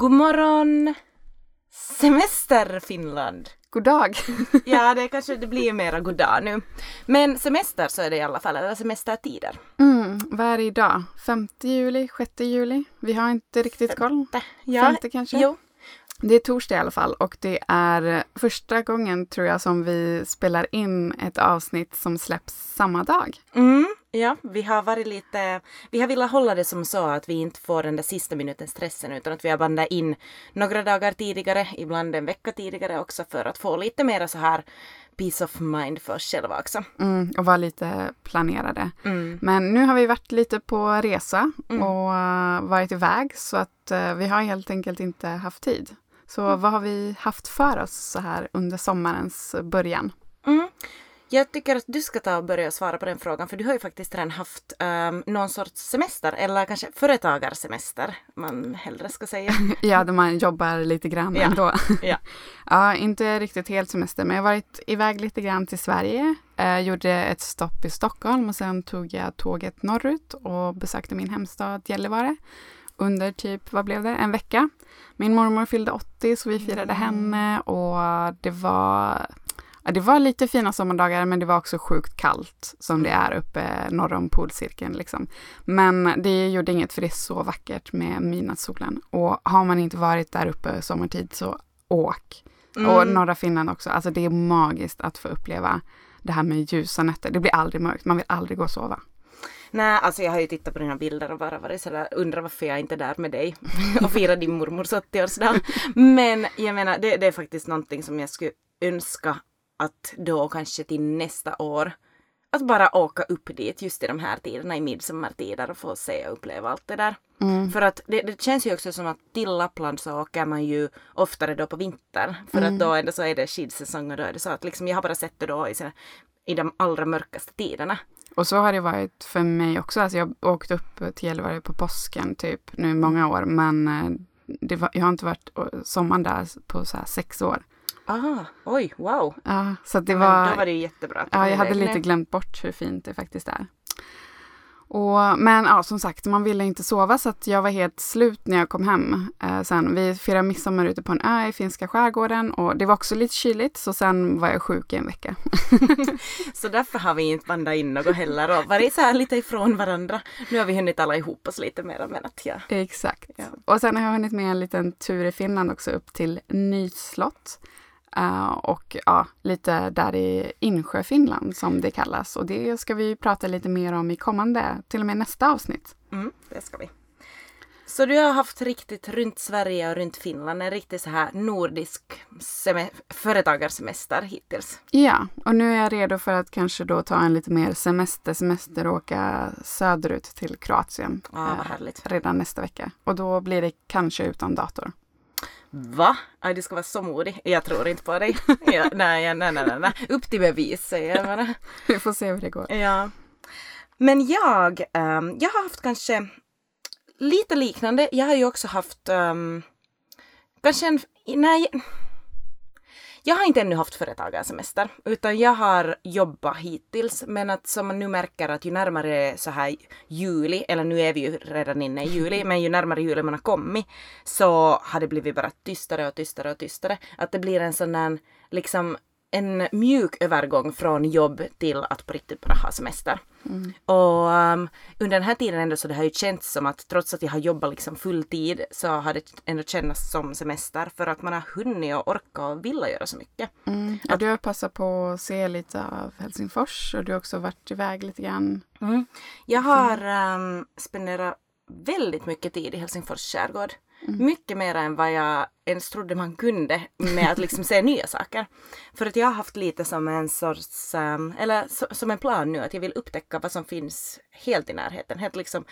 God morgon! Semester Finland! God dag! ja, det kanske det blir mera god dag nu. Men semester så är det i alla fall, eller semestertider. Mm, vad är det idag? 5 juli, 6 juli? Vi har inte riktigt koll. Ja, Femte kanske? Jo. Det är torsdag i alla fall och det är första gången tror jag som vi spelar in ett avsnitt som släpps samma dag. Mm, ja, vi har varit lite, vi har velat hålla det som så att vi inte får den där sista minuten stressen utan att vi har bandat in några dagar tidigare, ibland en vecka tidigare också för att få lite mera så här peace of mind för oss själva också. Mm, och vara lite planerade. Mm. Men nu har vi varit lite på resa Mm. och eh, varit iväg så att eh, vi har helt enkelt inte haft tid. Så Mm. vad har vi haft för oss så här under sommarens början? Mm. Jag tycker att du ska ta och börja svara på den frågan för du har ju faktiskt redan haft um, någon sorts semester eller kanske företagarsemester man hellre ska säga. Ja, där man jobbar lite grann Ja. ändå. Ja. ja, inte riktigt helt semester, men jag har varit iväg lite grann till Sverige. Eh, gjorde ett stopp i Stockholm och sen tog jag tåget norrut och besökte min hemstad Gällivare under typ, vad blev det, en vecka. Min mormor fyllde 80 så vi firade henne och det var Ja, det var lite fina sommardagar men det var också sjukt kallt som det är uppe norr om polcirkeln. Liksom. Men det gjorde inget för det är så vackert med midnattssolen. Och har man inte varit där uppe sommartid så åk. Och Mm. norra Finland också. Alltså det är magiskt att få uppleva det här med ljusa nätter. Det blir aldrig mörkt. Man vill aldrig gå och sova. Nej, alltså jag har ju tittat på dina bilder och bara varit sådär, undrar varför jag inte är där med dig och firar din mormors 80-årsdag. Men jag menar, det, det är faktiskt någonting som jag skulle önska att då kanske till nästa år att bara åka upp dit just i de här tiderna, i midsommartider och få se och uppleva allt det där. Mm. För att det, det känns ju också som att till Lappland så åker man ju oftare då på vintern. För Mm. att då ändå så är det skidsäsong och då är det så att liksom jag har bara sett det då i, sina, i de allra mörkaste tiderna. Och så har det varit för mig också. Alltså jag åkte upp till Gällivare på påsken typ nu många år. Men eh, det var, jag har inte varit sommaren där på så här sex år. Ah, oj, wow. Ja, så det Men var... Då var det jättebra. Ja, jag hade lite glömt bort hur fint det faktiskt är. Och, men ja, som sagt, man ville inte sova så att jag var helt slut när jag kom hem. Eh, sen, vi firade midsommar ute på en ö i finska skärgården och det var också lite kyligt så sen var jag sjuk i en vecka. Så därför har vi inte bandat in något heller och varit så här lite ifrån varandra. Nu har vi hunnit alla ihop oss lite mer men att ja. Exakt. Ja. Och sen har jag hunnit med en liten tur i Finland också upp till Nyslott. Eh, och ja, lite där i Insjö, Finland som det kallas. Och det ska vi prata lite mer om i kommande, till och med nästa avsnitt. Mm, det ska vi. Så du har haft riktigt runt Sverige och runt Finland, en riktig så här nordisk seme- företagarsemester hittills. Ja, och nu är jag redo för att kanske då ta en lite mer semester, semester och åka söderut till Kroatien. Ja, vad eh, redan nästa vecka. Och då blir det kanske utan dator. Va? Aj, du ska vara så modig. Jag tror inte på dig. Ja, nej, nej, nej, nej. Upp till bevis säger jag bara. Vi får se hur det går. Ja. Men jag, ehm, jag har haft kanske lite liknande. Jag har ju också haft um, kanske en, nej. Jag har inte ännu haft företagarsemester utan jag har jobbat hittills men att som man nu märker att ju närmare så här juli, eller nu är vi ju redan inne i juli, men ju närmare juli man har kommit så har det blivit bara tystare och tystare och tystare. Att det blir en sån där liksom en mjuk övergång från jobb till att på riktigt bara ha semester. Och um, under den här tiden ändå så det har ju känts som att trots att jag har jobbat liksom full tid så har det ändå känts som semester för att man har hunnit och orkat och vilja göra så mycket. Mm. Ja, du har passat på att se lite av Helsingfors och du har också varit iväg lite grann. Jag har um, spenderat väldigt mycket tid i Helsingfors skärgård. Mycket mer än vad jag ens trodde man kunde med att liksom se nya saker. För att jag har haft lite som en sorts, um, eller so, som en plan nu att jag vill upptäcka vad som finns helt i närheten. Helt liksom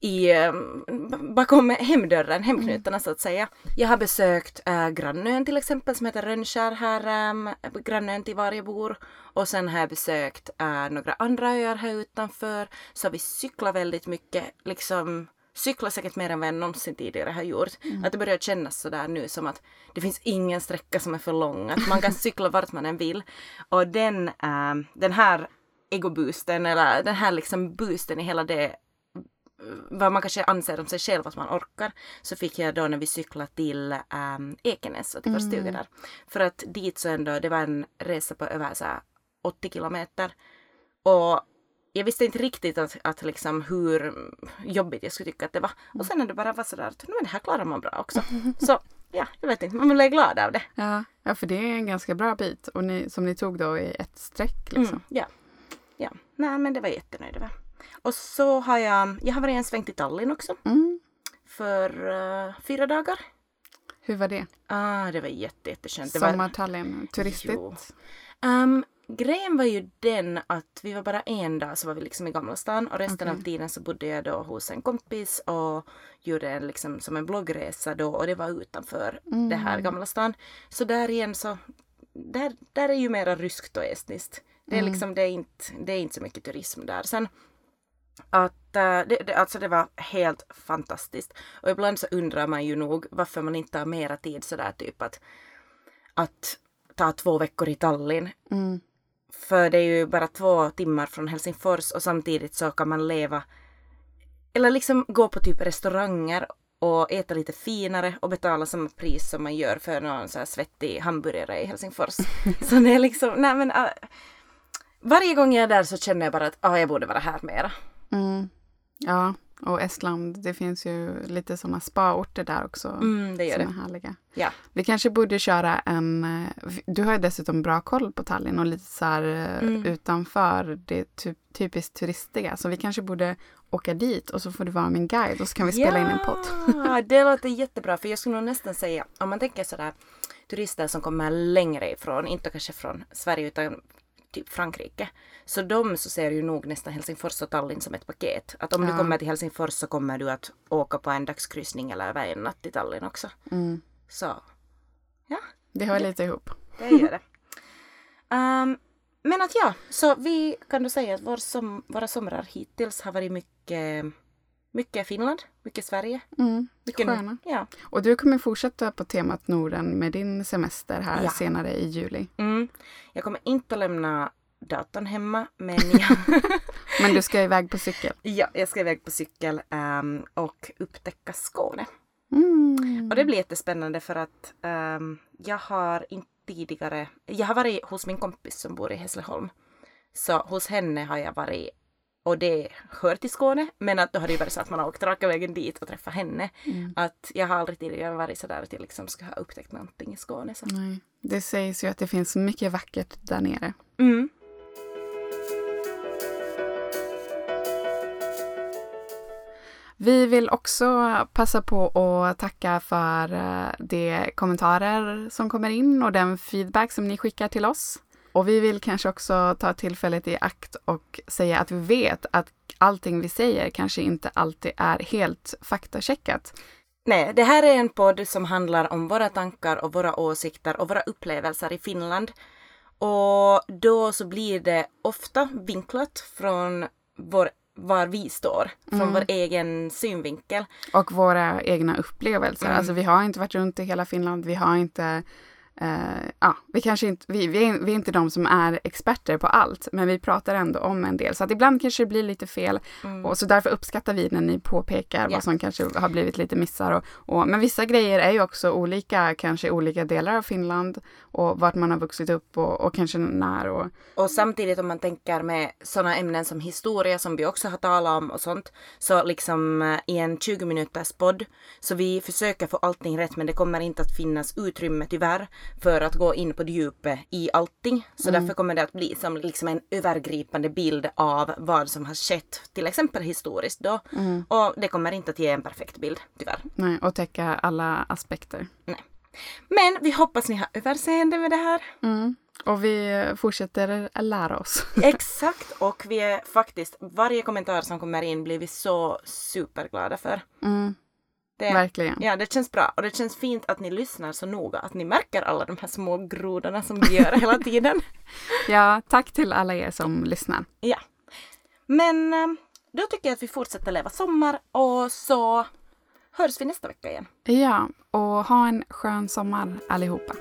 i, um, bakom hemdörren, hemknutarna så att säga. Jag har besökt äh, grannön till exempel som heter Rönnskär här, um, grannön till var jag bor. Och sen har jag besökt äh, några andra öar här utanför. Så vi cyklat väldigt mycket, liksom cykla säkert mer än vad jag någonsin tidigare har gjort. Att det börjar kännas sådär nu som att det finns ingen sträcka som är för lång. Att man kan cykla vart man än vill. Och den, äh, den här egoboosten eller den här liksom boosten i hela det vad man kanske anser om sig själv att man orkar, så fick jag då när vi cyklade till um, Ekenäs och till vår stuga där. För att dit så ändå, det var en resa på över så här 80 kilometer. Och jag visste inte riktigt att, att liksom hur jobbigt jag skulle tycka att det var. Och sen när det bara var sådär att men det här klarar man bra också. Så ja, jag vet inte, man blir glad av det. Ja, ja för det är en ganska bra bit och ni, som ni tog då i ett streck. Liksom. Mm, ja. ja, nej men det var jättenöjd över. Och så har jag, jag har varit en sväng till Tallinn också. Mm. För uh, fyra dagar. Hur var det? Ah, det var jätte, jätteskönt. Var, Sommartallinn, turistigt? Um, grejen var ju den att vi var bara en dag så var vi liksom i Gamla stan och resten Okej. av tiden så bodde jag då hos en kompis och gjorde en liksom som en bloggresa då och det var utanför det här Gamla stan. Så där igen så, där, där är ju mera ryskt och estniskt. Det är liksom, det är inte, det är inte så mycket turism där. Sen att eh, det, det, alltså det var helt fantastiskt. Och ibland så undrar man ju nog varför man inte har mera tid sådär typ att, att ta två veckor i Tallinn. Mm. För det är ju bara två timmar från Helsingfors och samtidigt så kan man leva eller liksom gå på typ restauranger och äta lite finare och betala samma pris som man gör för någon så här svettig hamburgare i Helsingfors. så det är liksom, nej men äh, varje gång jag är där så känner jag bara att ah, jag borde vara här mera. Mm. Ja, och Estland, det finns ju lite sådana spaorter där också. Mm, det gör som det. är härliga. Ja. Vi kanske borde köra en... eh, Du har ju dessutom bra koll på Tallinn och lite så här eh, Mm. utanför det ty typiskt turistiga. Så vi kanske borde åka dit och så får du vara min guide och så kan vi spela in en podd. Ja, det låter jättebra. För jag skulle nog nästan säga, om man tänker sådär turister som kommer längre ifrån, inte kanske från Sverige utan typ Frankrike. Så de så ser ju nog nästan Helsingfors och Tallinn som ett paket. Att om Ja. du kommer till Helsingfors så kommer du att åka på en dagskryssning eller över en natt till Tallinn också. Mm. Så, ja, Det hör lite ihop. det gör det. Ehm, men att ja, så vi kan då säga att vår som, våra somrar hittills har varit mycket, mycket Finland, mycket Sverige. Mm. Mycket Sköna. Ja. Och du kommer fortsätta på temat Norden med din semester här Ja. senare i juli. Mm. Jag kommer inte att lämna datorn hemma men jag, Men du ska iväg på cykel. ja, jag ska iväg på cykel ehm, och upptäcka Skåne. Mm. Och det blir jättespännande för att ehm, jag har inte tidigare, jag har varit hos min kompis som bor i Hässleholm. Så hos henne har jag varit och det hör till Skåne, men att då har det ju varit så att man har åkt raka vägen dit och träffat henne. Mm. Att jag har aldrig tidigare varit så där att jag liksom ska ha upptäckt någonting i Skåne. Så. Nej. Det sägs ju att det finns mycket vackert där nere. Mm. Vi vill också passa på att tacka för eh, de kommentarer som kommer in och den feedback som ni skickar till oss. Och vi vill kanske också ta tillfället i akt och säga att vi vet att allting vi säger kanske inte alltid är helt faktacheckat. Nej, det här är en podd som handlar om våra tankar och våra åsikter och våra upplevelser i Finland. Och då så blir det ofta vinklat från vår, var vi står, från vår egen synvinkel. Och våra egna upplevelser. Alltså vi har inte varit runt i hela Finland. Vi har inte eh, ja, vi kanske inte, vi, vi, är, vi är inte de som är experter på allt, men vi pratar ändå om en del. Så att ibland kanske det blir lite fel. Och så därför uppskattar vi när ni påpekar Ja. vad som kanske har blivit lite missar. Och, och, men vissa grejer är ju också olika, kanske i olika delar av Finland och vart man har vuxit upp och, och kanske när. Och, Och samtidigt om man tänker med sådana ämnen som historia som vi också har talat om och sånt. Så liksom eh, i en 20 minuters podd. Så vi försöker få allting rätt men det kommer inte att finnas utrymme tyvärr för att gå in på djupet i allting. Så därför kommer det att bli som liksom en övergripande bild av vad som har skett till exempel historiskt då. Och det kommer inte att ge en perfekt bild tyvärr. nej, och täcka alla aspekter. Men vi hoppas ni har överseende med det här. Mm. Och vi fortsätter lära oss. Exakt, och vi är faktiskt, varje kommentar som kommer in blir vi så superglada för. Mm, Det, verkligen. ja, det känns bra och det känns fint att ni lyssnar så noga, att ni märker alla de här små grodorna som vi gör hela tiden. Ja, tack till alla er som lyssnar. Ja. Men eh, då tycker jag att vi fortsätter leva sommar och så hörs vi nästa vecka igen. Ja, och ha en skön sommar allihopa.